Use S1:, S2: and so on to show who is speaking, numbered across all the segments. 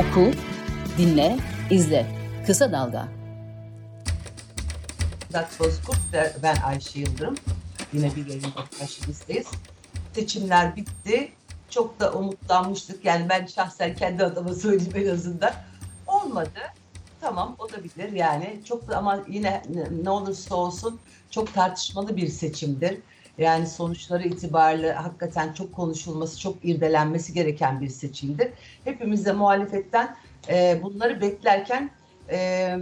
S1: Oku, dinle, izle. Kısa Dalga.
S2: Dak Bozkurt ve ben Ayşe Yıldırım. Yine bir yayında karşınızdayız. Seçimler bitti. Çok da umutlanmıştık. Yani ben şahsen kendi adıma söyleyeyim en azından. Olmadı. Tamam olabilir yani. Çok da ama yine ne olursa olsun çok tartışmalı bir seçimdir. Yani sonuçları itibariyle hakikaten çok konuşulması, çok irdelenmesi gereken bir seçimdir. Hepimiz de muhalefetten e, bunları beklerken e,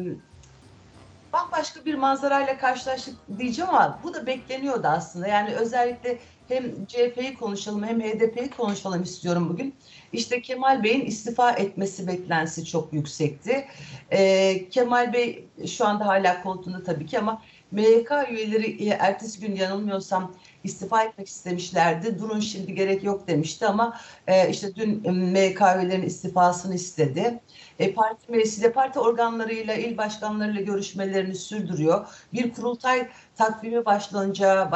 S2: bambaşka bir manzarayla karşılaştık diyeceğim ama bu da bekleniyordu aslında. Yani özellikle hem CHP'yi konuşalım hem HDP'yi konuşalım istiyorum bugün. İşte Kemal Bey'in istifa etmesi beklentisi çok yüksekti. Ee, Kemal Bey şu anda hala koltuğunda tabii ki ama MYK üyeleri e, ertesi gün yanılmıyorsam istifa etmek istemişlerdi. Durun şimdi gerek yok demişti ama e, işte dün e, MYK üyelerinin istifasını istedi. E, parti meclisiyle, parti organlarıyla, il başkanlarıyla görüşmelerini sürdürüyor. Bir kurultay takvimi başlanınca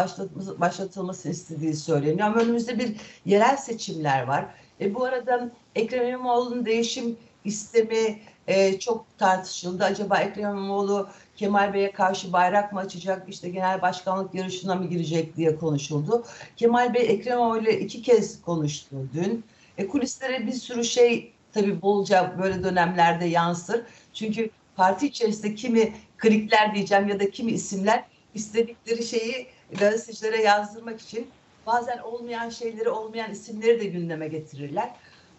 S2: başlatılması, istediği söyleniyor. Ama önümüzde bir yerel seçimler var. E, bu arada Ekrem İmamoğlu'nun değişim istemi e, çok tartışıldı. Acaba Ekrem İmamoğlu Kemal Bey'e karşı bayrak mı açacak, işte genel başkanlık yarışına mı girecek diye konuşuldu. Kemal Bey Ekrem İmamoğlu ile iki kez konuştu dün. E, kulislere bir sürü şey tabii bolca böyle dönemlerde yansır. Çünkü parti içerisinde kimi klikler diyeceğim ya da kimi isimler istedikleri şeyi gazetecilere yazdırmak için bazen olmayan şeyleri olmayan isimleri de gündeme getirirler.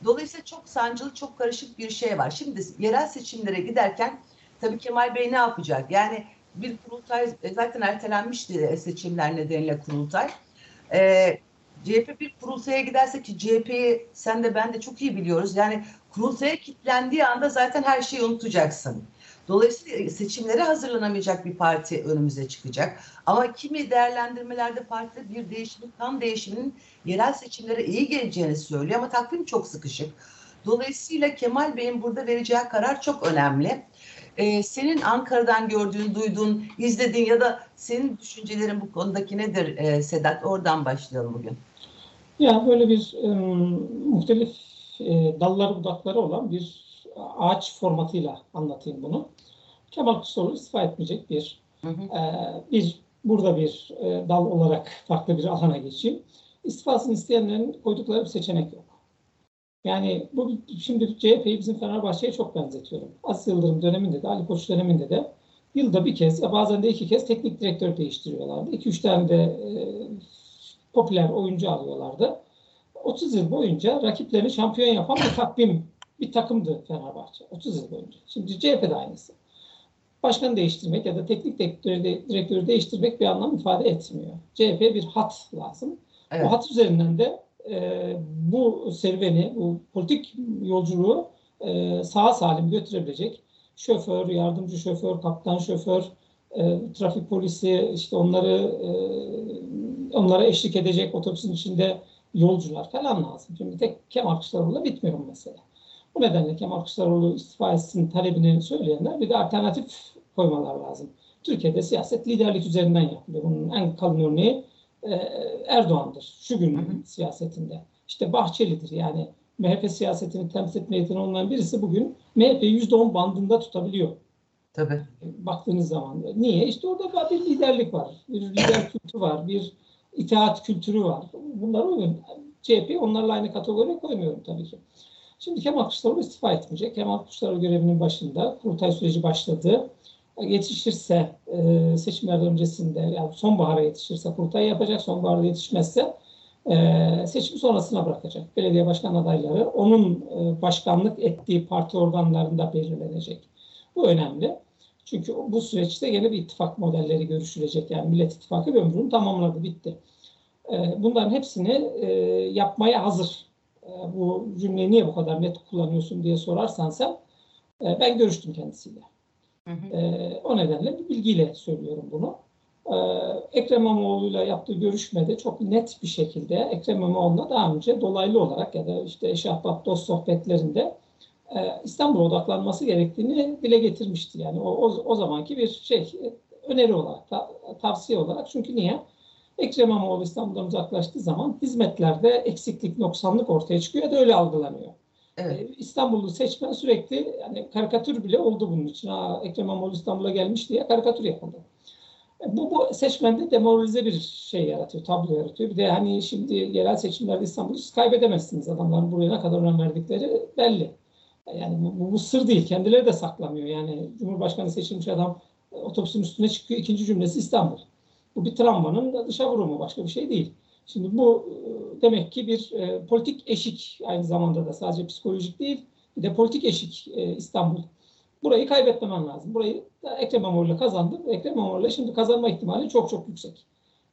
S2: Dolayısıyla çok sancılı, çok karışık bir şey var. Şimdi yerel seçimlere giderken tabii Kemal Bey ne yapacak? Yani bir kurultay zaten ertelenmişti seçimler nedeniyle kurultay. Ee, CHP bir kurultaya giderse ki CHP'yi sen de ben de çok iyi biliyoruz. Yani kurultaya kilitlendiği anda zaten her şeyi unutacaksın. Dolayısıyla seçimlere hazırlanamayacak bir parti önümüze çıkacak. Ama kimi değerlendirmelerde partide bir değişimin, tam değişiminin yerel seçimlere iyi geleceğini söylüyor ama takvim çok sıkışık. Dolayısıyla Kemal Bey'in burada vereceği karar çok önemli. Ee, senin Ankara'dan gördüğün, duyduğun, izlediğin ya da senin düşüncelerin bu konudaki nedir e, Sedat? Oradan başlayalım bugün.
S3: Ya böyle bir e, muhtelif e, dalları budakları olan bir ağaç formatıyla anlatayım bunu. Kemal Kılıçdaroğlu istifa etmeyecek bir. Hı hı. E, bir burada bir e, dal olarak farklı bir alana geçeyim. İstifasını isteyenlerin koydukları bir seçenek yok. Yani bu şimdi CHP'yi bizim Fenerbahçe'ye çok benzetiyorum. Aziz Yıldırım döneminde de Ali Koç döneminde de yılda bir kez ya bazen de iki kez teknik direktör değiştiriyorlardı. İki üç tane de e, popüler oyuncu alıyorlardı. 30 yıl boyunca rakiplerini şampiyon yapan bir takvim, bir takımdı Fenerbahçe. 30 yıl boyunca. Şimdi CHP de aynısı. Başkanı değiştirmek ya da teknik direktörü, direktörü değiştirmek bir anlam ifade etmiyor. CHP bir hat lazım. Evet. O hat üzerinden de e, bu serüveni, bu politik yolculuğu e, sağ salim götürebilecek şoför, yardımcı şoför, kaptan şoför, e, trafik polisi, işte onları e, onlara eşlik edecek otobüsün içinde yolcular falan lazım. Şimdi tek Kemal Kılıçdaroğlu'la bitmiyor bu mesele. Bu nedenle Kemal Kılıçdaroğlu istifa etsin talebini söyleyenler bir de alternatif koymalar lazım. Türkiye'de siyaset liderlik üzerinden yapılıyor. Bunun en kalın örneği e, Erdoğan'dır şu günün siyasetinde. İşte Bahçeli'dir yani MHP siyasetini temsil etme yeteneği olan birisi bugün MHP'yi %10 bandında tutabiliyor.
S2: Tabii.
S3: Baktığınız zaman. Niye? İşte orada bir liderlik var. Bir lider kültürü var. Bir itaat kültürü var. Bunlar uygun. CHP onlarla aynı kategoriye koymuyorum tabii ki. Şimdi Kemal Kılıçdaroğlu istifa etmeyecek. Kemal Kılıçdaroğlu görevinin başında kurultay süreci başladı. Yetişirse e, seçimlerden öncesinde yani sonbahara yetişirse kurultay yapacak. Sonbaharda yetişmezse seçim sonrasına bırakacak. Belediye başkan adayları onun başkanlık ettiği parti organlarında belirlenecek. Bu önemli. Çünkü bu süreçte yine bir ittifak modelleri görüşülecek. Yani Millet İttifakı ömrünü tamamladı, bitti. Bunların hepsini yapmaya hazır. Bu cümleyi niye bu kadar net kullanıyorsun diye sorarsan sen, ben görüştüm kendisiyle. Hı hı. Ee, o nedenle bir bilgiyle söylüyorum bunu. Ekrem İmamoğlu'yla yaptığı görüşmede çok net bir şekilde Ekrem İmamoğlu'na daha önce dolaylı olarak ya da işte eş ahbap dost sohbetlerinde e, İstanbul'a odaklanması gerektiğini dile getirmişti. Yani o, o, o zamanki bir şey öneri olarak, ta, tavsiye olarak. Çünkü niye? Ekrem İmamoğlu İstanbul'dan uzaklaştığı zaman hizmetlerde eksiklik, noksanlık ortaya çıkıyor ya da öyle algılanıyor.
S2: Evet.
S3: E, İstanbullu seçmen sürekli yani karikatür bile oldu bunun için. Ha, Ekrem İmamoğlu İstanbul'a gelmiş diye karikatür yapıldı. E, Bu, bu seçmende demoralize bir şey yaratıyor, tablo yaratıyor. Bir de hani şimdi yerel seçimlerde İstanbul'u siz kaybedemezsiniz. Adamların buraya ne kadar önem verdikleri belli. E, Yani bu, bu, bu sır değil. Kendileri de saklamıyor. Yani Cumhurbaşkanı seçilmiş adam e, otobüsün üstüne çıkıyor. ikinci cümlesi İstanbul. Bu bir travmanın dışa vurumu. Başka bir şey değil. Şimdi bu e, demek ki bir e, politik eşik aynı zamanda da sadece psikolojik değil. Bir de politik eşik e, İstanbul. Burayı kaybetmemen lazım. Burayı Ekrem İmamoğlu'yla kazandı. Ekrem İmamoğlu'yla şimdi kazanma ihtimali çok çok yüksek.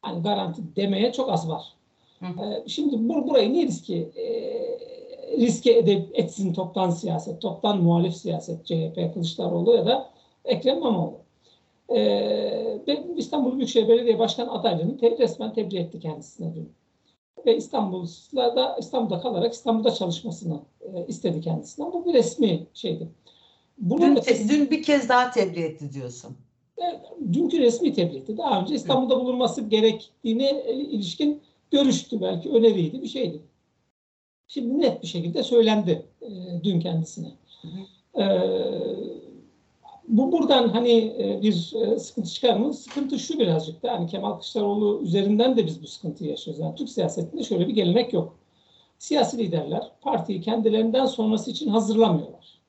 S3: Hani garanti demeye çok az var.
S2: Hı hı.
S3: Ee, şimdi bur burayı niye riske e, riske ede, etsin toptan siyaset, toptan muhalif siyaset CHP, Kılıçdaroğlu ya da Ekrem İmamoğlu. Ee, ben İstanbul Büyükşehir Belediye Başkan adaylığını te- resmen tebliğ etti kendisine dün. Ve İstanbul'da da İstanbul'da kalarak İstanbul'da çalışmasını e, istedi kendisinden. Bu bir resmi şeydi. Bunun
S2: Dün,
S3: ötesi-
S2: dün bir kez daha tebliğ etti diyorsun.
S3: Evet, dünkü resmi tebliğdi. Daha önce İstanbul'da bulunması gerektiğine e, ilişkin görüştü belki öneriydi bir şeydi. Şimdi net bir şekilde söylendi e, dün kendisine.
S2: Hı
S3: E, bu buradan hani e, bir e, sıkıntı çıkar mı? Sıkıntı şu birazcık da hani Kemal Kılıçdaroğlu üzerinden de biz bu sıkıntıyı yaşıyoruz. Yani Türk siyasetinde şöyle bir gelenek yok. Siyasi liderler partiyi kendilerinden sonrası için hazırlamıyorlar.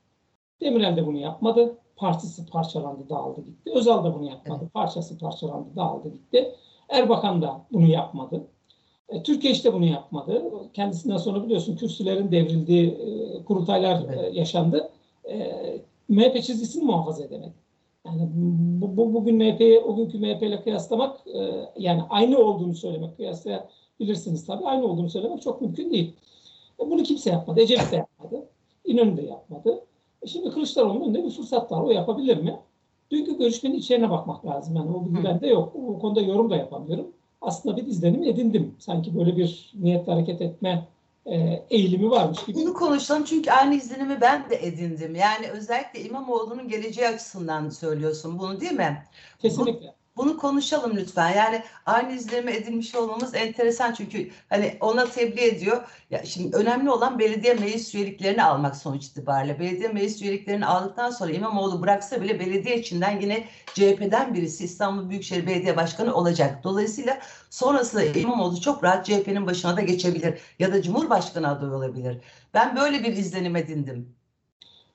S3: Demirel de bunu yapmadı. Partisi parçalandı, dağıldı gitti. Özal da bunu yapmadı. Parçası parçalandı, dağıldı gitti. Erbakan da bunu yapmadı. E, Türkiye işte bunu yapmadı. Kendisinden sonra biliyorsun kürsülerin devrildiği e, kurultaylar e, yaşandı. E, MHP çizgisini muhafaza edemedi. Yani bu, bu bugün MHP'yi o günkü MHP ile kıyaslamak e, yani aynı olduğunu söylemek kıyaslayabilirsiniz tabii. Aynı olduğunu söylemek çok mümkün değil. E, bunu kimse yapmadı. Ecevit de yapmadı. İnönü de yapmadı. E şimdi Kılıçdaroğlu'nun önünde bir fırsat var. O yapabilir mi? Dünkü görüşmenin içeriğine bakmak lazım. Yani o bilgi bende yok. Bu konuda yorum da yapamıyorum. Aslında bir izlenim edindim. Sanki böyle bir niyetle hareket etme e, eğilimi varmış gibi.
S2: Bunu konuşalım çünkü aynı izlenimi ben de edindim. Yani özellikle İmamoğlu'nun geleceği açısından söylüyorsun bunu değil mi?
S3: Kesinlikle.
S2: Bunu konuşalım lütfen. Yani aynı izlenimi edinmiş olmamız enteresan çünkü hani ona tebliğ ediyor. Ya şimdi önemli olan belediye meclis üyeliklerini almak sonuç itibariyle. Belediye meclis üyeliklerini aldıktan sonra İmamoğlu bıraksa bile belediye içinden yine CHP'den birisi İstanbul Büyükşehir Belediye Başkanı olacak. Dolayısıyla sonrasında İmamoğlu çok rahat CHP'nin başına da geçebilir ya da Cumhurbaşkanı adayı olabilir. Ben böyle bir izlenim edindim.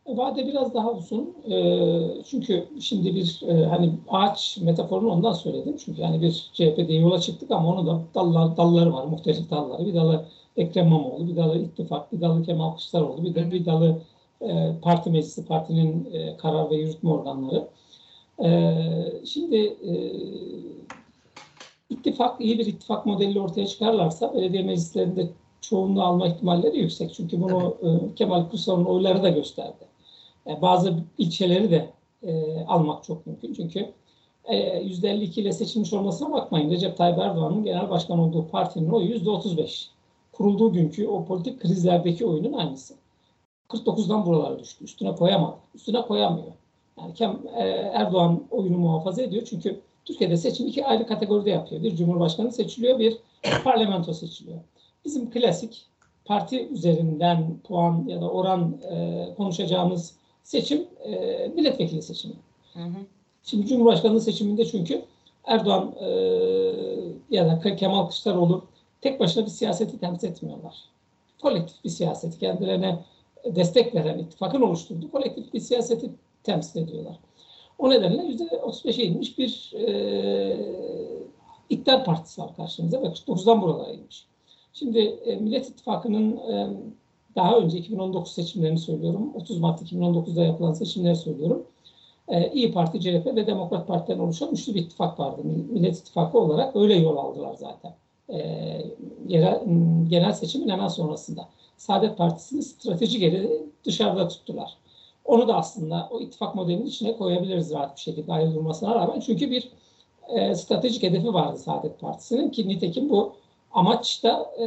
S3: Vade biraz daha uzun. Ee, çünkü şimdi bir e, hani ağaç metaforunu ondan söyledim. Çünkü yani bir CHP'de yola çıktık ama onun da dallar, dalları var, muhtelif dalları. Bir dalı Ekrem İmamoğlu, bir dalı ittifak, bir dalı Kemal Kılıçdaroğlu, bir de bir dalı e, parti meclisi, partinin e, karar ve yürütme organları. E, şimdi e, ittifak, iyi bir ittifak modeli ortaya çıkarlarsa belediye meclislerinde çoğunluğu alma ihtimalleri yüksek. Çünkü bunu e, Kemal Kılıçdaroğlu'nun oyları da gösterdi. E, bazı ilçeleri de e, almak çok mümkün. Çünkü e, %52 ile seçilmiş olmasına bakmayın. Recep Tayyip Erdoğan'ın genel başkan olduğu partinin oyu %35. Kurulduğu günkü o politik krizlerdeki oyunun aynısı. 49'dan buralara düştü. Üstüne koyamadı. Üstüne koyamıyor. Yani Kem, e, Erdoğan oyunu muhafaza ediyor. Çünkü Türkiye'de seçim iki ayrı kategoride yapıyor. Bir cumhurbaşkanı seçiliyor, bir parlamento seçiliyor. Bizim klasik parti üzerinden puan ya da oran e, konuşacağımız seçim e, milletvekili seçimi.
S2: Hı hı.
S3: Şimdi Cumhurbaşkanlığı seçiminde çünkü Erdoğan e, ya da Kemal Kılıçdaroğlu tek başına bir siyaseti temsil etmiyorlar. Kolektif bir siyaseti kendilerine destek veren ittifakın oluşturduğu kolektif bir siyaseti temsil ediyorlar. O nedenle %35'e inmiş bir e, iktidar partisi var karşımıza ve 49'dan buralara inmiş. Şimdi e, Millet İttifakı'nın e, daha önce 2019 seçimlerini söylüyorum. 30 Mart 2019'da yapılan seçimleri söylüyorum. Ee, İyi Parti, CHP ve Demokrat Parti'den oluşan üçlü bir ittifak vardı. Millet İttifakı olarak öyle yol aldılar zaten. Ee, yerel, genel seçimin hemen sonrasında. Saadet Partisi'ni stratejik yeri dışarıda tuttular. Onu da aslında o ittifak modelinin içine koyabiliriz rahat bir şekilde ayrılmasına rağmen. Çünkü bir e, stratejik hedefi vardı Saadet Partisi'nin ki nitekim bu amaç da e,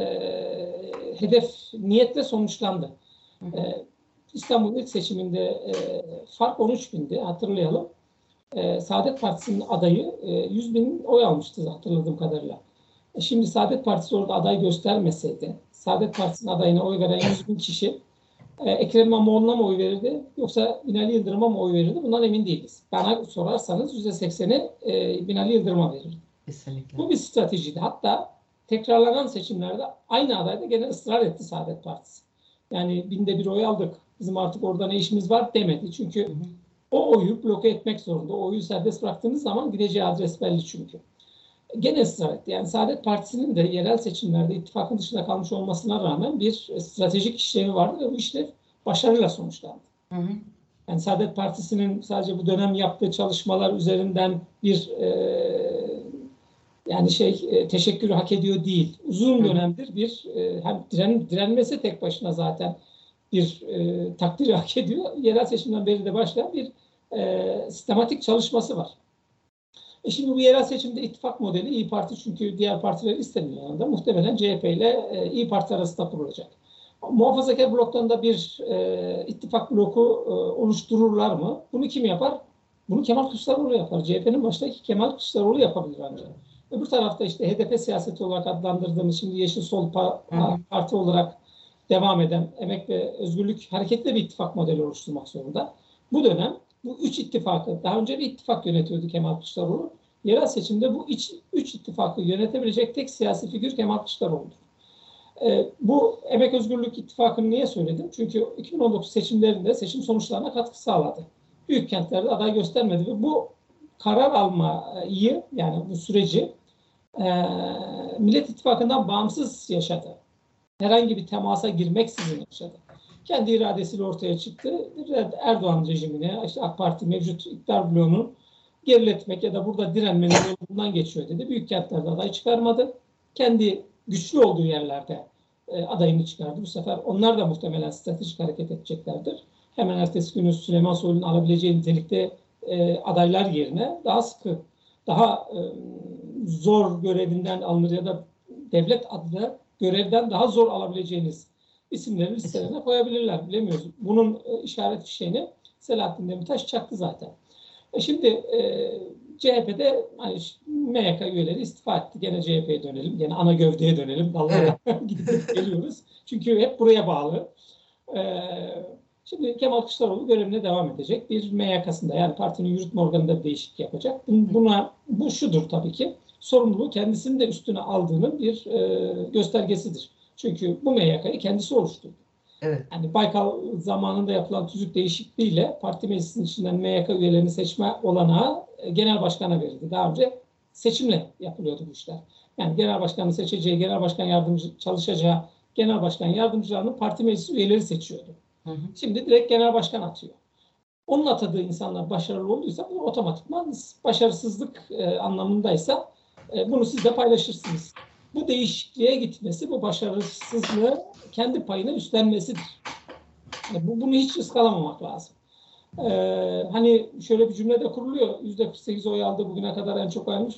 S3: hedef niyetle sonuçlandı. E, İstanbul ilk seçiminde e, fark 13 bindi hatırlayalım. E, Saadet Partisi'nin adayı e, 100 bin oy almıştı hatırladığım kadarıyla. E, şimdi Saadet Partisi orada aday göstermeseydi, Saadet Partisi'nin adayına oy veren 100 bin kişi e, Ekrem İmamoğlu'na mı oy verirdi yoksa Binali Yıldırım'a mı oy verirdi? Bundan emin değiliz. Bana sorarsanız %80'i e, Binali Yıldırım'a verirdi.
S2: Kesinlikle.
S3: Bu bir stratejiydi. Hatta tekrarlanan seçimlerde aynı adayda gene ısrar etti Saadet Partisi. Yani binde bir oy aldık. Bizim artık orada ne işimiz var demedi. Çünkü
S2: Hı hı.
S3: o oyu bloke etmek zorunda. O oyu serbest bıraktığınız zaman gideceği adres belli çünkü. Gene ısrar etti. Yani Saadet Partisi'nin de yerel seçimlerde ittifakın dışında kalmış olmasına rağmen bir stratejik işlevi vardı ve bu işlev başarıyla sonuçlandı.
S2: Hı hı.
S3: Yani Saadet Partisi'nin sadece bu dönem yaptığı çalışmalar üzerinden bir e, yani şey e, teşekkürü hak ediyor değil. Uzun dönemdir bir e, hem diren, direnmesi tek başına zaten bir e, takdiri hak ediyor. Yerel seçimden beri de başlayan bir e, sistematik çalışması var. E şimdi bu yerel seçimde ittifak modeli İyi Parti çünkü diğer partiler istemiyor yanında. Muhtemelen CHP ile e, İyi Parti arasında kurulacak. Muhafazakar bloktan da bir e, ittifak bloku e, oluştururlar mı? Bunu kim yapar? Bunu Kemal Kılıçdaroğlu yapar. CHP'nin başındaki Kemal Kılıçdaroğlu yapabilir ancak. Öbür tarafta işte HDP siyaseti olarak adlandırdığımız şimdi Yeşil Sol. Parti olarak devam eden Emek ve Özgürlük hareketli bir ittifak modeli oluşturmak zorunda. Bu dönem bu üç ittifakı, daha önce bir ittifak yönetiyordu Kemal Kılıçdaroğlu. Yerel seçimde bu iç, üç ittifakı yönetebilecek tek siyasi figür Kemal Kılıçdaroğlu'dur. Ee, bu Emek Özgürlük İttifakı'nı niye söyledim? Çünkü 2019 seçimlerinde seçim sonuçlarına katkı sağladı. Büyük kentlerde aday göstermedi ve bu karar almayı yani bu süreci e, Millet İttifakı'ndan bağımsız yaşadı. Herhangi bir temasa girmeksizin yaşadı. Kendi iradesiyle ortaya çıktı. Erdoğan rejimine, işte AK Parti mevcut iktidar bloğunu geriletmek ya da burada direnmenin yolundan geçiyor dedi. Büyük kentlerde aday çıkarmadı. Kendi güçlü olduğu yerlerde e, adayını çıkardı. Bu sefer onlar da muhtemelen stratejik hareket edeceklerdir. Hemen ertesi günü Süleyman Soylu'nun alabileceği nitelikte e, adaylar yerine daha sıkı, daha e, zor görevinden alınır ya da devlet adına görevden daha zor alabileceğiniz isimleri listelerine koyabilirler. Bilemiyoruz. Bunun e, işaret fişeğini Selahattin Demirtaş çaktı zaten. E şimdi e, CHP'de hani MYK üyeleri istifa etti. Gene CHP'ye dönelim. Gene ana gövdeye dönelim. Dallara gidip geliyoruz. Çünkü hep buraya bağlı. E, şimdi Kemal Kılıçdaroğlu görevine devam edecek. Bir MYK'sında yani partinin yürütme organında bir değişiklik yapacak. Buna bu şudur tabii ki. Sorumluluğu kendisinin de üstüne aldığının bir e, göstergesidir. Çünkü bu MYK'yı kendisi oluşturdu.
S2: Evet.
S3: Yani Baykal zamanında yapılan tüzük değişikliğiyle parti meclisinin içinden MYK üyelerini seçme olanağı e, genel başkana verildi. Daha önce seçimle yapılıyordu bu işler. Yani genel başkanın seçeceği, genel başkan yardımcı çalışacağı genel başkan yardımcılarını parti meclisi üyeleri seçiyordu.
S2: Hı hı.
S3: Şimdi direkt genel başkan atıyor. Onun atadığı insanlar başarılı olduysa bu otomatikman başarısızlık e, anlamındaysa e, bunu siz de paylaşırsınız. Bu değişikliğe gitmesi, bu başarısızlığı kendi payına üstlenmesidir. Yani bu, bunu hiç ıskalamamak lazım. Ee, hani şöyle bir cümle de kuruluyor. %48 oy aldı bugüne kadar en çok oy almış.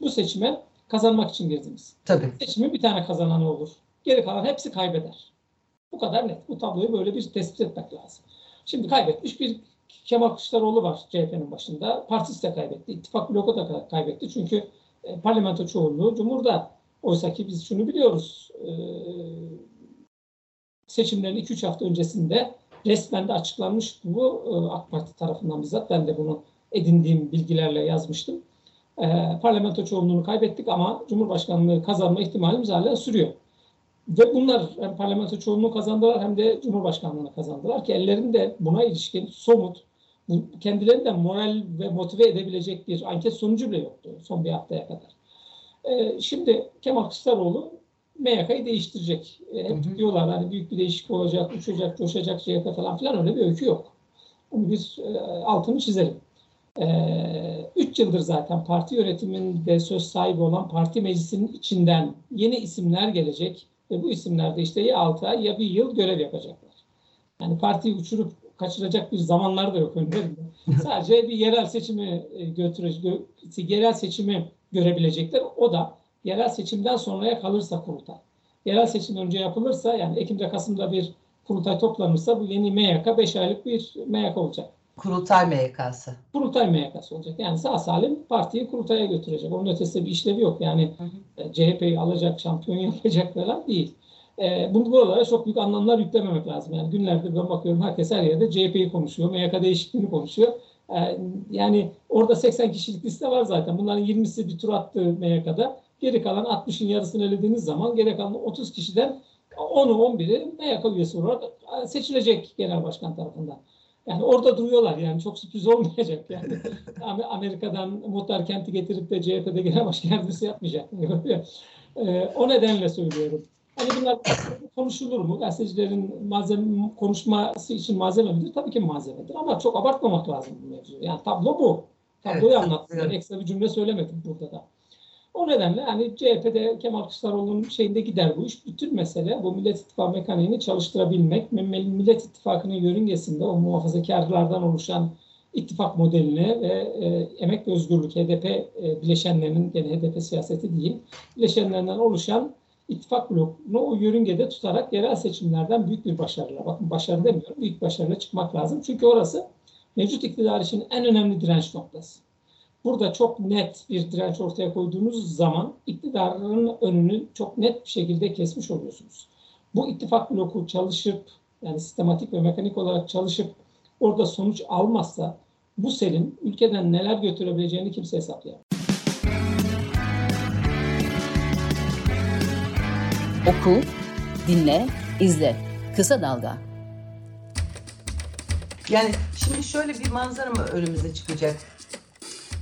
S3: Bu seçime kazanmak için girdiniz.
S2: Tabii.
S3: Seçimin bir tane kazananı olur. Geri kalan hepsi kaybeder. Bu kadar net. Bu tabloyu böyle bir tespit etmek lazım. Şimdi kaybetmiş bir Kemal Kılıçdaroğlu var CHP'nin başında. Partisi de kaybetti. İttifak bloku da kaybetti. Çünkü e, parlamento çoğunluğu Cumhur'da. Oysa ki biz şunu biliyoruz. E, seçimlerin 2-3 hafta öncesinde resmen de açıklanmış bu e, AK Parti tarafından bizzat. Ben de bunu edindiğim bilgilerle yazmıştım. E, parlamento çoğunluğunu kaybettik ama Cumhurbaşkanlığı kazanma ihtimalimiz hala sürüyor. Ve bunlar hem parlamento çoğunluğu kazandılar hem de Cumhurbaşkanlığını kazandılar ki ellerinde buna ilişkin somut, kendilerini de moral ve motive edebilecek bir anket sonucu bile yoktu son bir haftaya kadar. Ee, şimdi Kemal Kılıçdaroğlu MYK'yı değiştirecek. Hep
S2: Hı hı.
S3: diyorlar hani büyük bir değişiklik olacak, uçacak, coşacak CHP falan filan öyle bir öykü yok. Bunu biz e, altını çizelim. Ee, üç yıldır zaten parti yönetiminde söz sahibi olan parti meclisinin içinden yeni isimler gelecek ve bu isimler de işte ya 6 ay ya bir yıl görev yapacaklar. Yani partiyi uçurup kaçıracak bir zamanlar da yok önlerinde. Sadece bir yerel seçimi e, götürecek, gö- yerel seçimi görebilecekler. O da yerel seçimden sonraya kalırsa kurultay. Yerel seçim önce yapılırsa yani Ekim'de Kasım'da bir kurultay toplanırsa bu yeni MYK 5 aylık bir MYK olacak.
S2: Kurultay MYK'sı.
S3: Kurultay MYK'sı olacak. Yani sağ salim partiyi kurultaya götürecek. Onun ötesinde bir işlevi yok. Yani e, CHP'yi alacak, şampiyon yapacak falan değil. E, bunu buralara çok büyük anlamlar yüklememek lazım. Yani günlerde ben bakıyorum herkes her yerde CHP'yi konuşuyor, MYK değişikliğini konuşuyor. E, yani orada 80 kişilik liste var zaten. Bunların 20'si bir tur attı MYK'da. Geri kalan 60'ın yarısını elediğiniz zaman geri kalan 30 kişiden 10'u 11'i MYK üyesi olarak seçilecek genel başkan tarafından. Yani orada duruyorlar yani çok sürpriz olmayacak yani. Amerika'dan muhtar kenti getirip de CHP'de genel başkan yardımcısı yapmayacak. Ee, o nedenle söylüyorum. Hani bunlar konuşulur mu? Gazetecilerin malzeme, konuşması için malzeme midir? Tabii ki malzemedir ama çok abartmamak lazım bu mevzuyu. Yani tablo bu. Tabloyu evet, anlattım. Evet. Ekstra bir cümle söylemedim burada da. O nedenle hani CHP'de Kemal Kılıçdaroğlu'nun şeyinde gider bu iş. Bütün mesele bu Millet İttifakı mekaniğini çalıştırabilmek. Millet İttifakı'nın yörüngesinde o muhafazakarlardan oluşan ittifak modeline ve e, emek ve özgürlük HDP e, bileşenlerinin, yani HDP siyaseti değil, bileşenlerinden oluşan ittifak blokunu o yörüngede tutarak yerel seçimlerden büyük bir başarıyla, bakın başarı demiyorum, büyük başarıyla çıkmak lazım. Çünkü orası mevcut iktidar için en önemli direnç noktası. Burada çok net bir direnç ortaya koyduğunuz zaman iktidarın önünü çok net bir şekilde kesmiş oluyorsunuz. Bu ittifak bloku çalışıp yani sistematik ve mekanik olarak çalışıp orada sonuç almazsa bu selin ülkeden neler götürebileceğini kimse hesaplayamaz.
S1: Oku, dinle, izle. Kısa Dalga.
S2: Yani şimdi şöyle bir manzara mı önümüze çıkacak?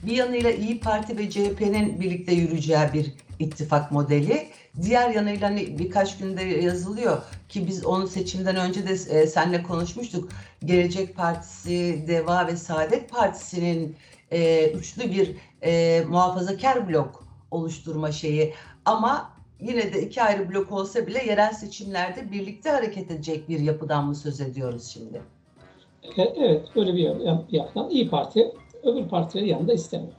S2: Bir yanıyla İyi Parti ve CHP'nin birlikte yürüyeceği bir ittifak modeli. Diğer yanıyla hani birkaç günde yazılıyor ki biz onun seçimden önce de e, senle konuşmuştuk. Gelecek Partisi, Deva ve Saadet Partisi'nin e, üçlü bir e, muhafazakar blok oluşturma şeyi. Ama yine de iki ayrı blok olsa bile yerel seçimlerde birlikte hareket edecek bir yapıdan mı söz ediyoruz şimdi?
S3: E, evet, böyle bir yapıdan İyi Parti öbür partileri yanında istemiyor.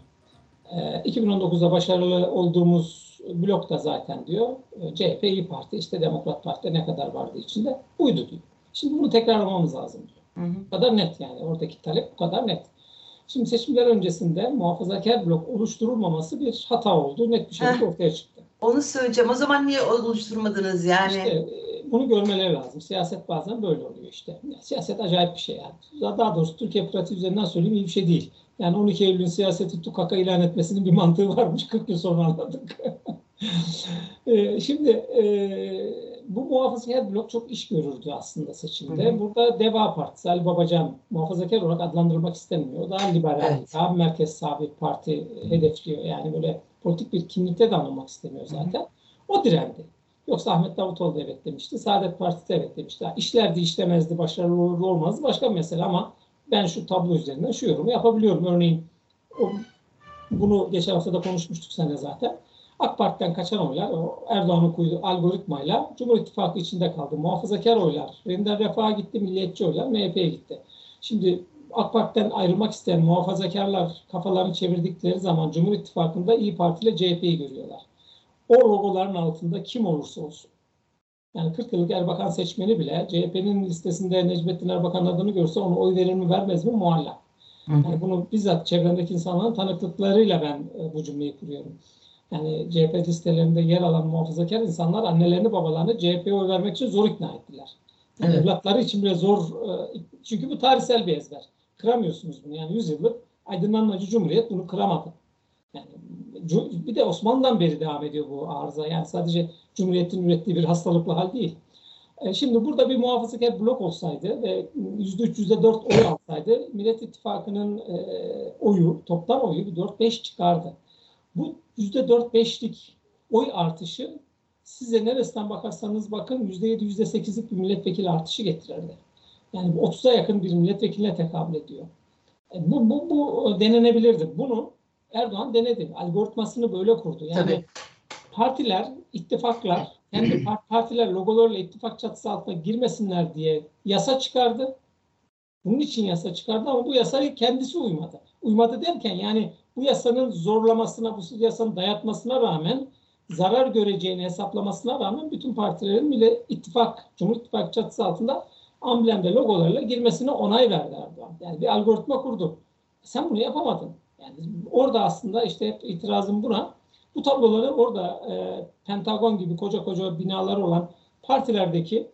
S3: 2019'da başarılı olduğumuz blok da zaten diyor CHP İyi Parti işte Demokrat Parti ne kadar vardı içinde buydu diyor. Şimdi bunu tekrarlamamız lazım diyor. Hı hı. Bu kadar net yani oradaki talep bu kadar net. Şimdi seçimler öncesinde muhafazakar blok oluşturulmaması bir hata oldu. Net bir şekilde ortaya çıktı.
S2: Onu söyleyeceğim. O zaman niye oluşturmadınız yani?
S3: İşte bunu görmeleri lazım. Siyaset bazen böyle oluyor işte. Siyaset acayip bir şey yani. Daha doğrusu Türkiye pratiği üzerinden söyleyeyim iyi bir şey değil. Yani 12 Eylül'ün siyaseti tukaka ilan etmesinin bir mantığı varmış. 40 yıl sonra anladık. Ee, şimdi e, bu muhafazakar blok çok iş görürdü aslında seçimde. Hı hı. Burada Deva Partisi, Ali Babacan muhafazakar olarak adlandırmak istemiyor. Daha liberal, evet. daha merkez sağ bir parti hedefliyor. Yani böyle politik bir kimlikte de anlamak istemiyor zaten. O direndi. Yoksa Ahmet Davutoğlu da evet demişti. Saadet Partisi de evet demişti. İşlerdi, işlemezdi, başarılı olur olmazdı başka bir mesele ama ben şu tablo üzerinden şu yorumu yapabiliyorum. Örneğin o, bunu geçen hafta da konuşmuştuk seninle zaten. AK Parti'den kaçan oylar Erdoğan'ın koyduğu algoritmayla Cumhur İttifakı içinde kaldı. Muhafazakar oylar, Render Refah'a gitti, milliyetçi oylar MHP'ye gitti. Şimdi AK Parti'den ayrılmak isteyen muhafazakarlar kafalarını çevirdikleri zaman Cumhur İttifakı'nda İyi Parti ile CHP'yi görüyorlar. O logoların altında kim olursa olsun. Yani 40 yıllık Erbakan seçmeni bile CHP'nin listesinde Necmettin Erbakan adını görse onu oy verir mi vermez mi muallak. Yani bunu bizzat çevremdeki insanların tanıklıklarıyla ben e, bu cümleyi kuruyorum. Yani CHP listelerinde yer alan muhafazakar insanlar annelerini babalarını CHP'ye oy vermek için zor ikna ettiler. Yani evet. Evlatları için bile zor. E, çünkü bu tarihsel bir ezber. Kıramıyorsunuz bunu. Yani 100 yıllık aydınlanmacı cumhuriyet bunu kıramadı. Yani bir de Osmanlı'dan beri devam ediyor bu arıza. Yani sadece Cumhuriyet'in ürettiği bir hastalıklı hal değil. E, şimdi burada bir muhafazakar blok olsaydı ve %3, %4 oy alsaydı Millet İttifakı'nın e, oyu, toplam oyu bir 4-5 çıkardı. Bu %4-5'lik oy artışı size neresinden bakarsanız bakın %7, %8'lik bir milletvekili artışı getirirdi. Yani 30'a yakın bir milletvekiline tekabül ediyor. E, bu, bu, bu denenebilirdi. Bunu Erdoğan denedi. Algoritmasını böyle kurdu. Yani Tabii. partiler, ittifaklar, kendi partiler logolarıyla ittifak çatısı altına girmesinler diye yasa çıkardı. Bunun için yasa çıkardı ama bu yasayı kendisi uymadı. Uymadı derken yani bu yasanın zorlamasına, bu yasanın dayatmasına rağmen zarar göreceğini hesaplamasına rağmen bütün partilerin bile ittifak, Cumhur İttifakı çatısı altında amblemde logolarla girmesine onay verdi Erdoğan. Yani bir algoritma kurdu. Sen bunu yapamadın. Yani orada aslında işte itirazım buna. Bu tabloları orada e, Pentagon gibi koca koca binalar olan partilerdeki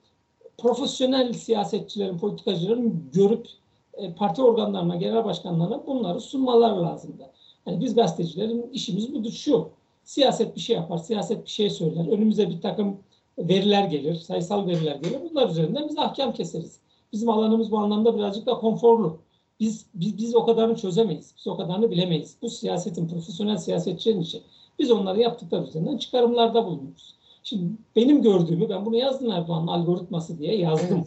S3: profesyonel siyasetçilerin, politikacıların görüp e, parti organlarına, genel başkanlarına bunları sunmalar lazımdı. Yani biz gazetecilerin işimiz budur şu. Siyaset bir şey yapar, siyaset bir şey söyler. Önümüze bir takım veriler gelir, sayısal veriler gelir. Bunlar üzerinden biz ahkam keseriz. Bizim alanımız bu anlamda birazcık da konforlu. Biz, biz, biz o kadarını çözemeyiz. Biz o kadarını bilemeyiz. Bu siyasetin, profesyonel siyasetçilerin işi. Biz onları yaptıkları üzerinden çıkarımlarda bulunuyoruz. Şimdi benim gördüğümü, ben bunu yazdım Erdoğan'ın algoritması diye yazdım.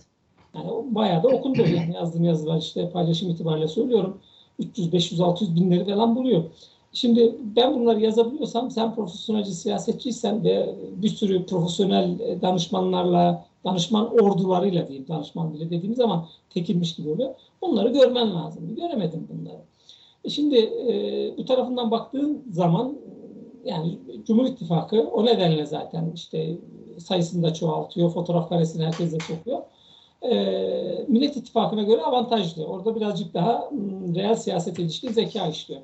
S3: Yani bayağı da okundu yani yazdığım yazılar işte paylaşım itibariyle söylüyorum. 300, 500, 600 binleri falan buluyor. Şimdi ben bunları yazabiliyorsam sen profesyonelci siyasetçiysen ve bir sürü profesyonel e, danışmanlarla, danışman ordularıyla diyeyim, danışman bile dediğim zaman tekilmiş gibi oluyor. Onları görmen lazım. Göremedim bunları. E şimdi e, bu tarafından baktığın zaman yani Cumhur İttifakı o nedenle zaten işte sayısını da çoğaltıyor, fotoğraf karesini herkese sokuyor. E, Millet İttifakı'na göre avantajlı. Orada birazcık daha m, reel siyaset ilişkin zeka işliyor.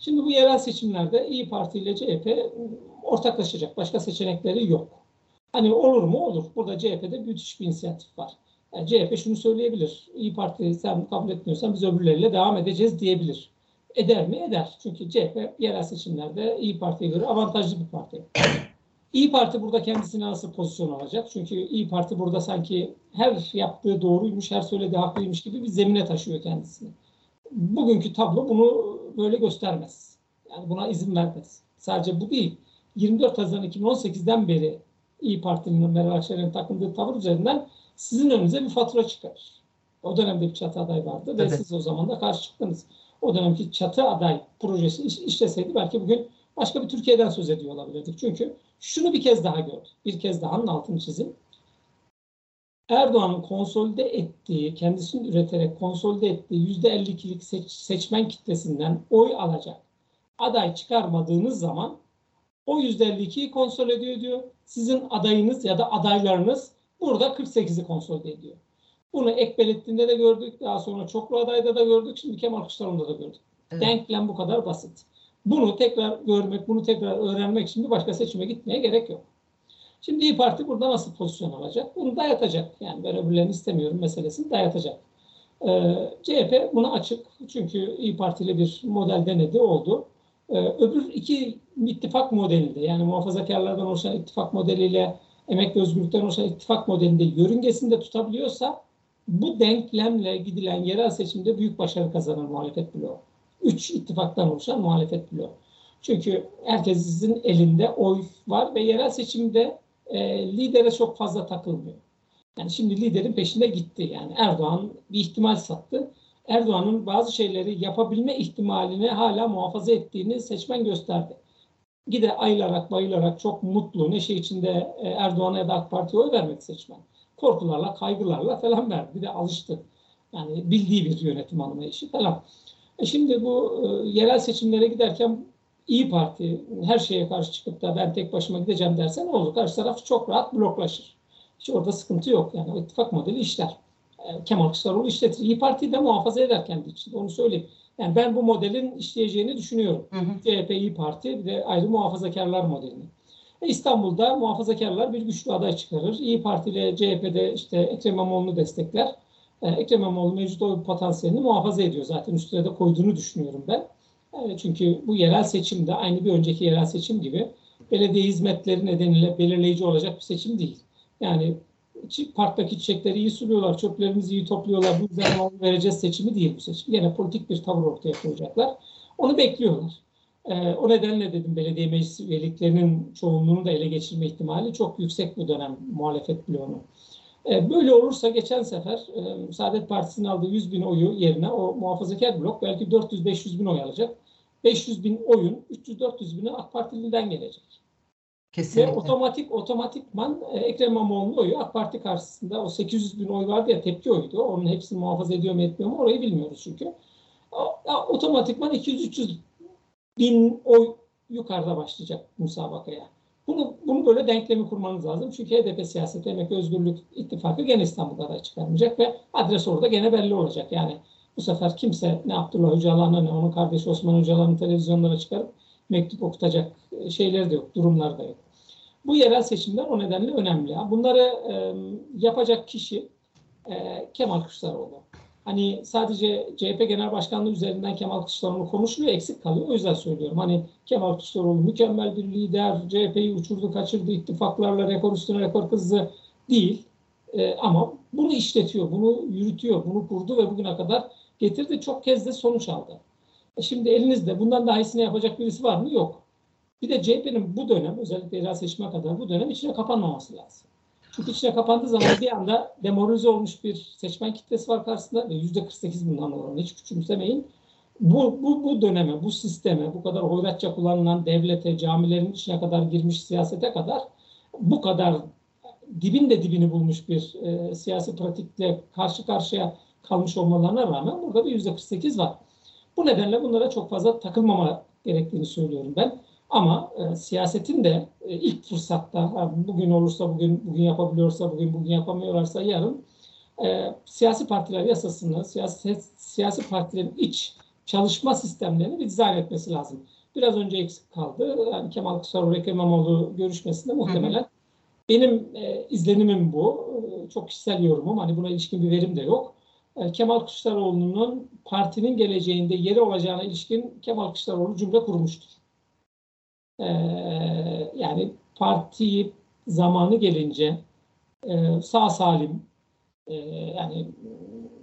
S3: Şimdi bu yerel seçimlerde İyi Parti ile CHP ortaklaşacak. Başka seçenekleri yok. Hani olur mu? Olur. Burada CHP'de büyütüş bir inisiyatif var. Yani CHP şunu söyleyebilir. İyi Parti sen kabul etmiyorsan biz öbürleriyle devam edeceğiz diyebilir. Eder mi? Eder. Çünkü CHP yerel seçimlerde İyi Parti'ye göre avantajlı bir parti. İyi Parti burada kendisine nasıl pozisyon alacak? Çünkü İyi Parti burada sanki her yaptığı doğruymuş, her söylediği haklıymış gibi bir zemine taşıyor kendisini. Bugünkü tablo bunu böyle göstermez. Yani buna izin vermez. Sadece bu değil. 24 Haziran 2018'den beri İyi Parti'nin Meral Akşener'in takındığı tavır üzerinden sizin önünüze bir fatura çıkarır. O dönemde bir çatı aday vardı ve
S2: Evet.
S3: siz o zaman da karşı çıktınız. O dönemki çatı aday projesi iş- işleseydi belki bugün başka bir Türkiye'den söz ediyor olabilirdik. Çünkü şunu bir kez daha gördük. Bir kez daha altını çizim. Erdoğan'ın konsolide ettiği, kendisini üreterek konsolide ettiği %52'lik seç- seçmen kitlesinden oy alacak aday çıkarmadığınız zaman o %52'yi konsolide ediyor. Sizin adayınız ya da adaylarınız burada 48'i konsolide ediyor. Bunu ek belirttiğinde de gördük. Daha sonra çoklu adayda da gördük. Şimdi Kemal Kılıçdaroğlu'nda da gördük.
S2: Evet.
S3: Denklem bu kadar basit. Bunu tekrar görmek, bunu tekrar öğrenmek için bir başka seçime gitmeye gerek yok. Şimdi İyi Parti burada nasıl pozisyon alacak? Bunu dayatacak. Yani ben öbürlerini istemiyorum meselesini dayatacak. Ee, CHP buna açık. Çünkü İyi Parti ile bir model denedi, oldu. Ee, öbür iki ittifak modelinde yani muhafazakarlardan oluşan ittifak modeliyle emekli özgürlükten oluşan ittifak modelinde yörüngesinde tutabiliyorsa bu denklemle gidilen yerel seçimde büyük başarı kazanır muhalefet bloğu. Üç ittifaktan oluşan muhalefet bloğu. Çünkü herkesin elinde oy var ve yerel seçimde e, lidere çok fazla takılmıyor. Yani şimdi liderin peşinde gitti. Yani Erdoğan bir ihtimal sattı. Erdoğan'ın bazı şeyleri yapabilme ihtimalini hala muhafaza ettiğini seçmen gösterdi. Gide ayılarak bayılarak çok mutlu, neşe içinde e, Erdoğan'a ya da AK Parti'ye oy vermek seçmen. Korkularla, kaygılarla falan verdi. Bir de alıştı. Yani bildiği bir yönetim anlayışı falan. E şimdi bu e, yerel seçimlere giderken İyi Parti her şeye karşı çıkıp da ben tek başıma gideceğim derse ne olur? Karşı taraf çok rahat bloklaşır. Hiç orada sıkıntı yok. Yani o ittifak modeli işler. E, Kemal Kılıçdaroğlu işletir. İyi Parti'yi de muhafaza eder kendi içinde. Onu söyleyeyim. Yani ben bu modelin işleyeceğini düşünüyorum.
S2: Hı hı.
S3: CHP, İyi Parti bir de ayrı muhafazakarlar modelini. E, İstanbul'da muhafazakarlar bir güçlü aday çıkarır. İyi Parti ile CHP'de işte Ekrem İmamoğlu'nu destekler. E, Ekrem İmamoğlu mevcut oy potansiyelini muhafaza ediyor zaten. Üstüne de koyduğunu düşünüyorum ben. Çünkü bu yerel seçimde aynı bir önceki yerel seçim gibi belediye hizmetleri nedeniyle belirleyici olacak bir seçim değil. Yani parktaki çiçekleri iyi suluyorlar, çöplerimizi iyi topluyorlar, bu yüzden vereceğiz seçimi değil bu seçim. Yine politik bir tavır ortaya koyacaklar. Onu bekliyorlar. Ee, o nedenle dedim belediye meclis üyeliklerinin çoğunluğunu da ele geçirme ihtimali çok yüksek bu dönem muhalefet bloğunun. Ee, böyle olursa geçen sefer e, Saadet Partisi'nin aldığı 100 bin oyu yerine o muhafazakar blok belki 400-500 bin oy alacak. 500 bin oyun 300-400 bini AK Partili'den gelecek. Ve
S2: Kesinlikle.
S3: otomatik otomatikman e, Ekrem İmamoğlu'nun oyu AK Parti karşısında o 800 bin oy vardı ya tepki oydu. Onun hepsini muhafaza ediyor mu etmiyor mu orayı bilmiyoruz çünkü. Otomatikman 200-300 bin oy yukarıda başlayacak musabakaya. Bunu, bunu böyle denklemi kurmanız lazım. Çünkü HDP siyaseti emek özgürlük ittifakı gene İstanbul'da aday çıkarmayacak ve adres orada gene belli olacak. Yani bu sefer kimse ne Abdullah Öcalan'a ne onun kardeşi Osman Öcalan'ın televizyonlara çıkarıp mektup okutacak e, şeyleri de yok, durumlar da yok. Bu yerel seçimler o nedenle önemli. Bunları e, yapacak kişi e, Kemal Kılıçdaroğlu. Hani sadece CHP Genel Başkanlığı üzerinden Kemal Kılıçdaroğlu konuşuluyor, eksik kalıyor. O yüzden söylüyorum. Hani Kemal Kılıçdaroğlu mükemmel bir lider, CHP'yi uçurdu, kaçırdı, ittifaklarla rekor üstüne rekor kızdı değil. E, ama bunu işletiyor, bunu yürütüyor, bunu kurdu ve bugüne kadar getirdi. Çok kez de sonuç aldı. E şimdi elinizde bundan daha iyisini yapacak birisi var mı? Yok. Bir de CHP'nin bu dönem, özellikle yerel seçime kadar bu dönem içine kapanmaması lazım. Çünkü içine kapandığı zaman bir anda demoralize olmuş bir seçmen kitlesi var karşısında ve yüzde 48 bundan oranı hiç küçümsemeyin. Bu, bu, bu döneme, bu sisteme, bu kadar hoyratça kullanılan devlete, camilerin içine kadar girmiş siyasete kadar bu kadar dibin de dibini bulmuş bir e, siyasi pratikle karşı karşıya kalmış olmalarına rağmen burada bir yüzde 48 var. Bu nedenle bunlara çok fazla takılmama gerektiğini söylüyorum ben. Ama e, siyasetin de e, ilk fırsatta bugün olursa bugün bugün yapabiliyorsa bugün bugün yapamıyorlarsa yarın e, siyasi partiler yasasını, siyasi, siyasi partilerin iç çalışma sistemlerini bir dizayn etmesi lazım. Biraz önce eksik kaldı. Yani Kemal Kılıçdaroğlu, Ekrem İmamoğlu görüşmesinde muhtemelen hı benim e, izlenimim bu. E, çok kişisel yorumum. Hani buna ilişkin bir verim de yok. E, Kemal Kılıçdaroğlu'nun partinin geleceğinde yeri olacağına ilişkin Kemal Kılıçdaroğlu cümle kurmuştur. E, yani partiyi zamanı gelince e, sağ salim yani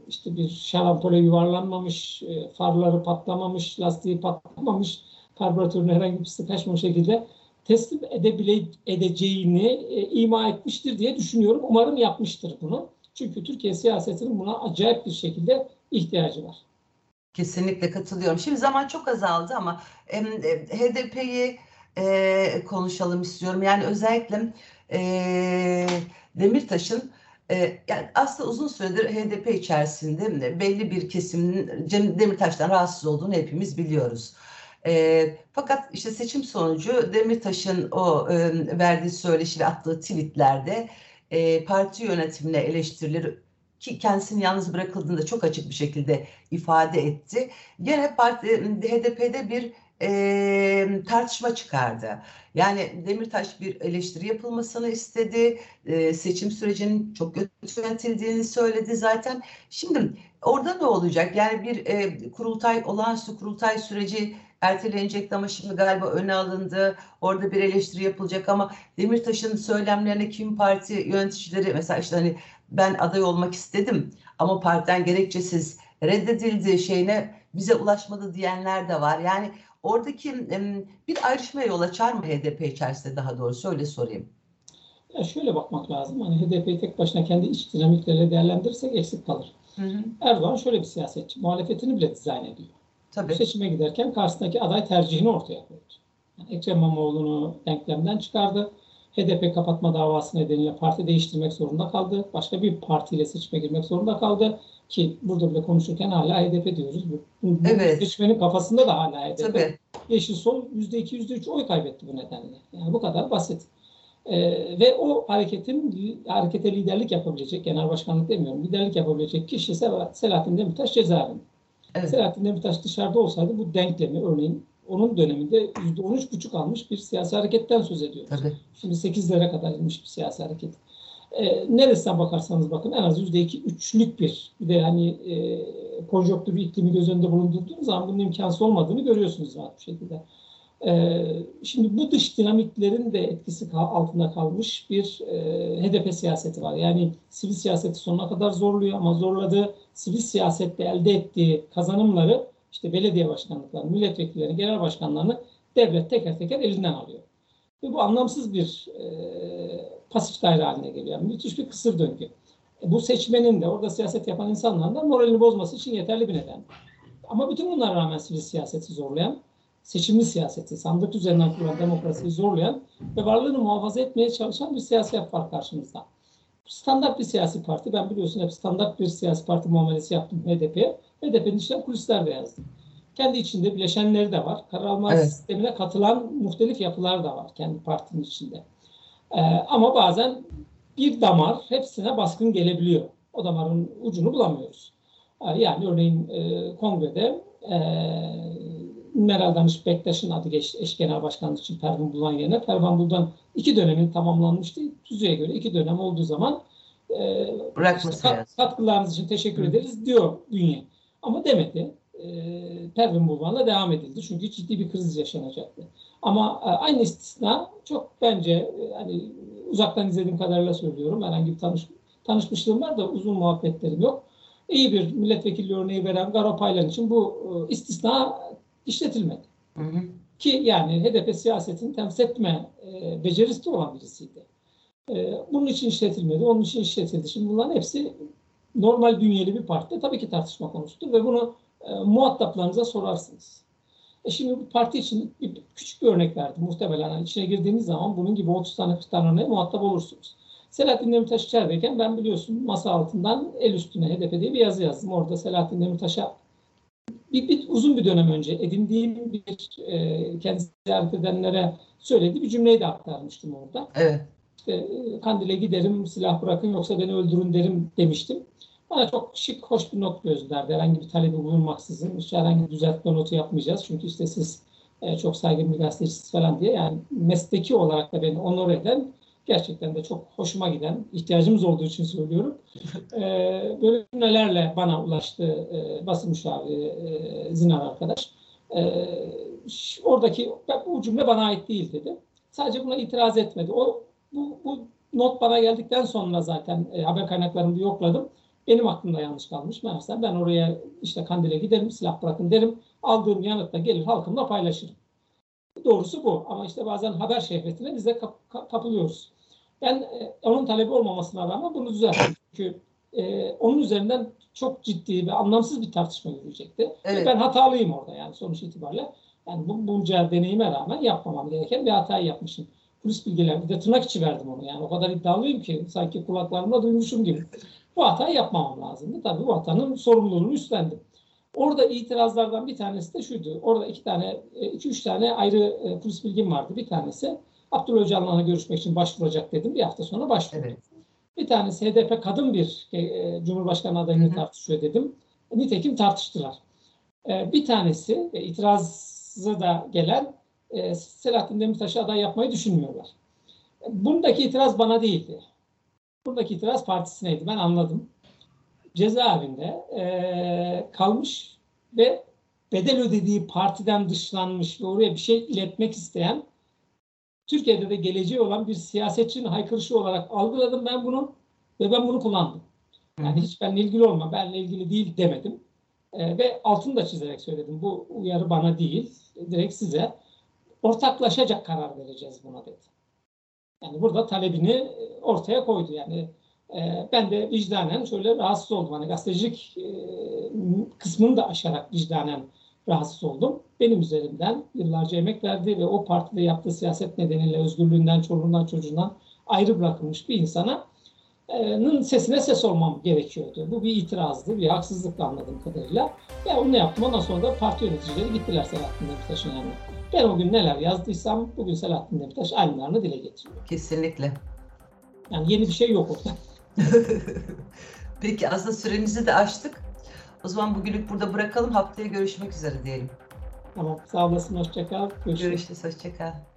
S3: işte bir şarampole yuvarlanmamış, farları patlamamış, lastiği patlamamış, karbüratörün herhangi bir sıkışma şekilde teslim edebile, edeceğini ima etmiştir diye düşünüyorum. Umarım yapmıştır bunu. Çünkü Türkiye siyasetinin buna acayip bir şekilde ihtiyacı var.
S2: Kesinlikle katılıyorum. Şimdi zaman çok azaldı ama e, HDP'yi e, konuşalım istiyorum. Yani özellikle e, Demirtaş'ın e, yani aslında uzun süredir HDP içerisinde belli bir kesimin Cem Demirtaş'tan rahatsız olduğunu hepimiz biliyoruz. E, fakat işte seçim sonucu Demirtaş'ın o e, verdiği söyleşi ve attığı tweetlerde e, parti yönetimine eleştirileri ki kendisini yalnız bırakıldığında çok açık bir şekilde ifade etti. Gene parti, HDP'de bir e, tartışma çıkardı. Yani Demirtaş bir eleştiri yapılmasını istedi. E, seçim sürecinin çok kötü yönetildiğini söyledi zaten. Şimdi orada ne olacak? Yani bir e, kurultay, olağanüstü kurultay süreci ertelenecekti ama şimdi galiba öne alındı. Orada bir eleştiri yapılacak ama Demirtaş'ın söylemlerine kim parti yöneticileri mesela işte hani ben aday olmak istedim ama partiden gerekçesiz reddedildi şeyine bize ulaşmadı diyenler de var. Yani oradaki bir ayrışma yol açar mı HDP içerisinde daha doğrusu öyle sorayım.
S3: Ya şöyle bakmak lazım. Hani HDP'yi tek başına kendi iç dinamikleriyle değerlendirirsek eksik kalır. Hı hı. Erdoğan şöyle bir siyasetçi. Muhalefetini bile dizayn ediyor. Tabii. seçime giderken karşısındaki aday tercihini ortaya koydu. Yani Ekrem İmamoğlu'nu denklemden çıkardı. HDP kapatma davası nedeniyle parti değiştirmek zorunda kaldı. Başka bir partiyle seçime girmek zorunda kaldı. Ki burada bile konuşurken hala HDP diyoruz. Bu, bu evet. seçmenin kafasında da hala HDP. Tabii. Yeşil Sol %2, %3 oy kaybetti bu nedenle. Yani bu kadar basit. Ee, ve o hareketin harekete liderlik yapabilecek, genel başkanlık demiyorum, liderlik yapabilecek kişi Selahattin Demirtaş cezaevinde. Evet. Selahattin Demirtaş dışarıda olsaydı bu denklemi örneğin onun döneminde %13,5 almış bir siyasi hareketten söz ediyoruz. Tabii. Şimdi 8'lere kadar inmiş bir siyasi hareket. E, neresinden bakarsanız bakın en az %2, 3'lük bir bir de hani e, konjonktür iklimi göz önünde bulundurduğunuz zaman bunun imkansız olmadığını görüyorsunuz rahat bir şekilde. E, şimdi bu dış dinamiklerin de etkisi altında kalmış bir e, HDP siyaseti var. Yani sivil siyaseti sonuna kadar zorluyor ama zorladığı sivil siyasette elde ettiği kazanımları işte belediye başkanlıklarını, milletvekilleri, genel başkanlarını devlet teker teker elinden alıyor. Ve bu anlamsız bir e, pasif daire haline geliyor. Yani müthiş bir kısır döngü. E, bu seçmenin de orada siyaset yapan insanların da moralini bozması için yeterli bir neden. Ama bütün bunlara rağmen sivil siyaseti zorlayan, seçimli siyaseti, sandık üzerinden kurulan demokrasiyi zorlayan ve varlığını muhafaza etmeye çalışan bir siyaset var karşımızda. Standart bir siyasi parti. Ben biliyorsun hep standart bir siyasi parti muamelesi yaptım HDP'ye. HDP'nin içinden kulisler de yazdım. Kendi içinde bileşenleri de var. Karar alma evet. sistemine katılan muhtelif yapılar da var kendi partinin içinde. Ee, ama bazen bir damar hepsine baskın gelebiliyor. O damarın ucunu bulamıyoruz. Ee, yani örneğin e, kongrede e, Meral Danış Bektaş'ın adı geçti eş genel başkanlık için Pervin Buldan yerine. Pervin Buldan iki dönemin tamamlanmıştı. Tüzüğe göre iki dönem olduğu zaman e, işte kat, katkılarınız için teşekkür Hı. ederiz diyor bünye. Ama demedi. E, Pervin Buldan'la devam edildi. Çünkü ciddi bir kriz yaşanacaktı. Ama e, aynı istisna çok bence e, hani uzaktan izlediğim kadarıyla söylüyorum. Herhangi bir tanış, tanışmışlığım var da uzun muhabbetlerim yok. İyi bir milletvekili örneği veren Garopaylan için bu e, istisna işletilmedi. Hı hı. Ki yani HDP siyasetini temsil etme e, becerisi olan birisiydi. E, bunun için işletilmedi, onun için işletildi. Şimdi bunların hepsi normal bünyeli bir partide tabii ki tartışma konusudur ve bunu e, muhataplarınıza sorarsınız. E şimdi bu parti için bir, küçük bir örnek verdim. Muhtemelen yani içine girdiğiniz zaman bunun gibi 30 tane 40 tane örneğe muhatap olursunuz. Selahattin Demirtaş içerideyken ben biliyorsun masa altından el üstüne HDP diye bir yazı yazdım. Orada Selahattin Demirtaş'a bir, bir uzun bir dönem önce edindiğim bir e, kendisi ziyaret edenlere söylediği bir cümleyi de aktarmıştım orada.
S2: Evet.
S3: İşte e, Kandil'e giderim, silah bırakın yoksa beni öldürün derim demiştim. Bana çok şık, hoş bir not gözlerdi. Herhangi bir talebi bulunmaksızın. Hiç herhangi bir düzeltme notu yapmayacağız. Çünkü işte siz e, çok saygın bir gazetecisiniz falan diye. Yani mesleki olarak da beni onur eden gerçekten de çok hoşuma giden, ihtiyacımız olduğu için söylüyorum. E, böyle cümlelerle bana ulaştı e, basın müşaviri e, Zinar arkadaş. E, oradaki bu cümle bana ait değil dedi. Sadece buna itiraz etmedi. O bu, bu not bana geldikten sonra zaten e, haber kaynaklarımı yokladım. Benim aklımda yanlış kalmış. Meğerse ben oraya işte Kandil'e giderim, silah bırakın derim. Aldığım yanıtla gelir halkımla paylaşırım. Doğrusu bu. Ama işte bazen haber şehvetine biz de kap, kapılıyoruz. Ben e, onun talebi olmamasına rağmen bunu düzelttim. Çünkü e, onun üzerinden çok ciddi ve anlamsız bir tartışma yürüyecekti. Evet. ben hatalıyım orada yani sonuç itibariyle. Yani bu, bunca deneyime rağmen yapmamam gereken bir hatayı yapmışım. Polis bilgiler bir de tırnak içi verdim onu yani. O kadar iddialıyım ki sanki kulaklarımda duymuşum gibi. Bu hatayı yapmamam lazımdı. Tabii bu hatanın sorumluluğunu üstlendim. Orada itirazlardan bir tanesi de şuydu. Orada iki tane, e, iki üç tane ayrı e, polis bilgim vardı. Bir tanesi Abdullah Öcalan'la görüşmek için başvuracak dedim. Bir hafta sonra başvurdum. Evet. Bir tanesi HDP kadın bir e, Cumhurbaşkanı adayını tartışıyor dedim. Nitekim tartıştılar. E, bir tanesi e, itirazı da gelen e, Selahattin Demirtaş'ı aday yapmayı düşünmüyorlar. Bundaki itiraz bana değildi. Buradaki itiraz partisineydi. Ben anladım. Cezaevinde e, kalmış ve bedel ödediği partiden dışlanmış ve oraya bir şey iletmek isteyen Türkiye'de de geleceği olan bir siyasetçinin haykırışı olarak algıladım ben bunu ve ben bunu kullandım. Yani hiç benimle ilgili olma, benimle ilgili değil demedim. E, ve altını da çizerek söyledim. Bu uyarı bana değil, direkt size. Ortaklaşacak karar vereceğiz buna dedi. Yani burada talebini ortaya koydu. Yani e, ben de vicdanen şöyle rahatsız oldum. Hani gazetecilik e, kısmını da aşarak vicdanen rahatsız oldum. Benim üzerimden yıllarca emek verdi ve o partide yaptığı siyaset nedeniyle özgürlüğünden, çoluğundan, çocuğundan ayrı bırakılmış bir insana nın sesine ses olmam gerekiyordu. Bu bir itirazdı, bir haksızlık anladığım kadarıyla. Ve onu yaptım. Ondan sonra da parti yöneticileri gittiler Selahattin Demirtaş'ın yanına. Ben o gün neler yazdıysam bugün Selahattin Demirtaş aynılarını dile getiriyor.
S2: Kesinlikle.
S3: Yani yeni bir şey yok orada.
S2: Peki aslında süremizi de açtık. O zaman bugünlük burada bırakalım. Haftaya görüşmek üzere diyelim.
S3: Tamam. Sağ olasın. Hoşçakal.
S2: Görüşürüz. Görüşürüz. Hoşçakal.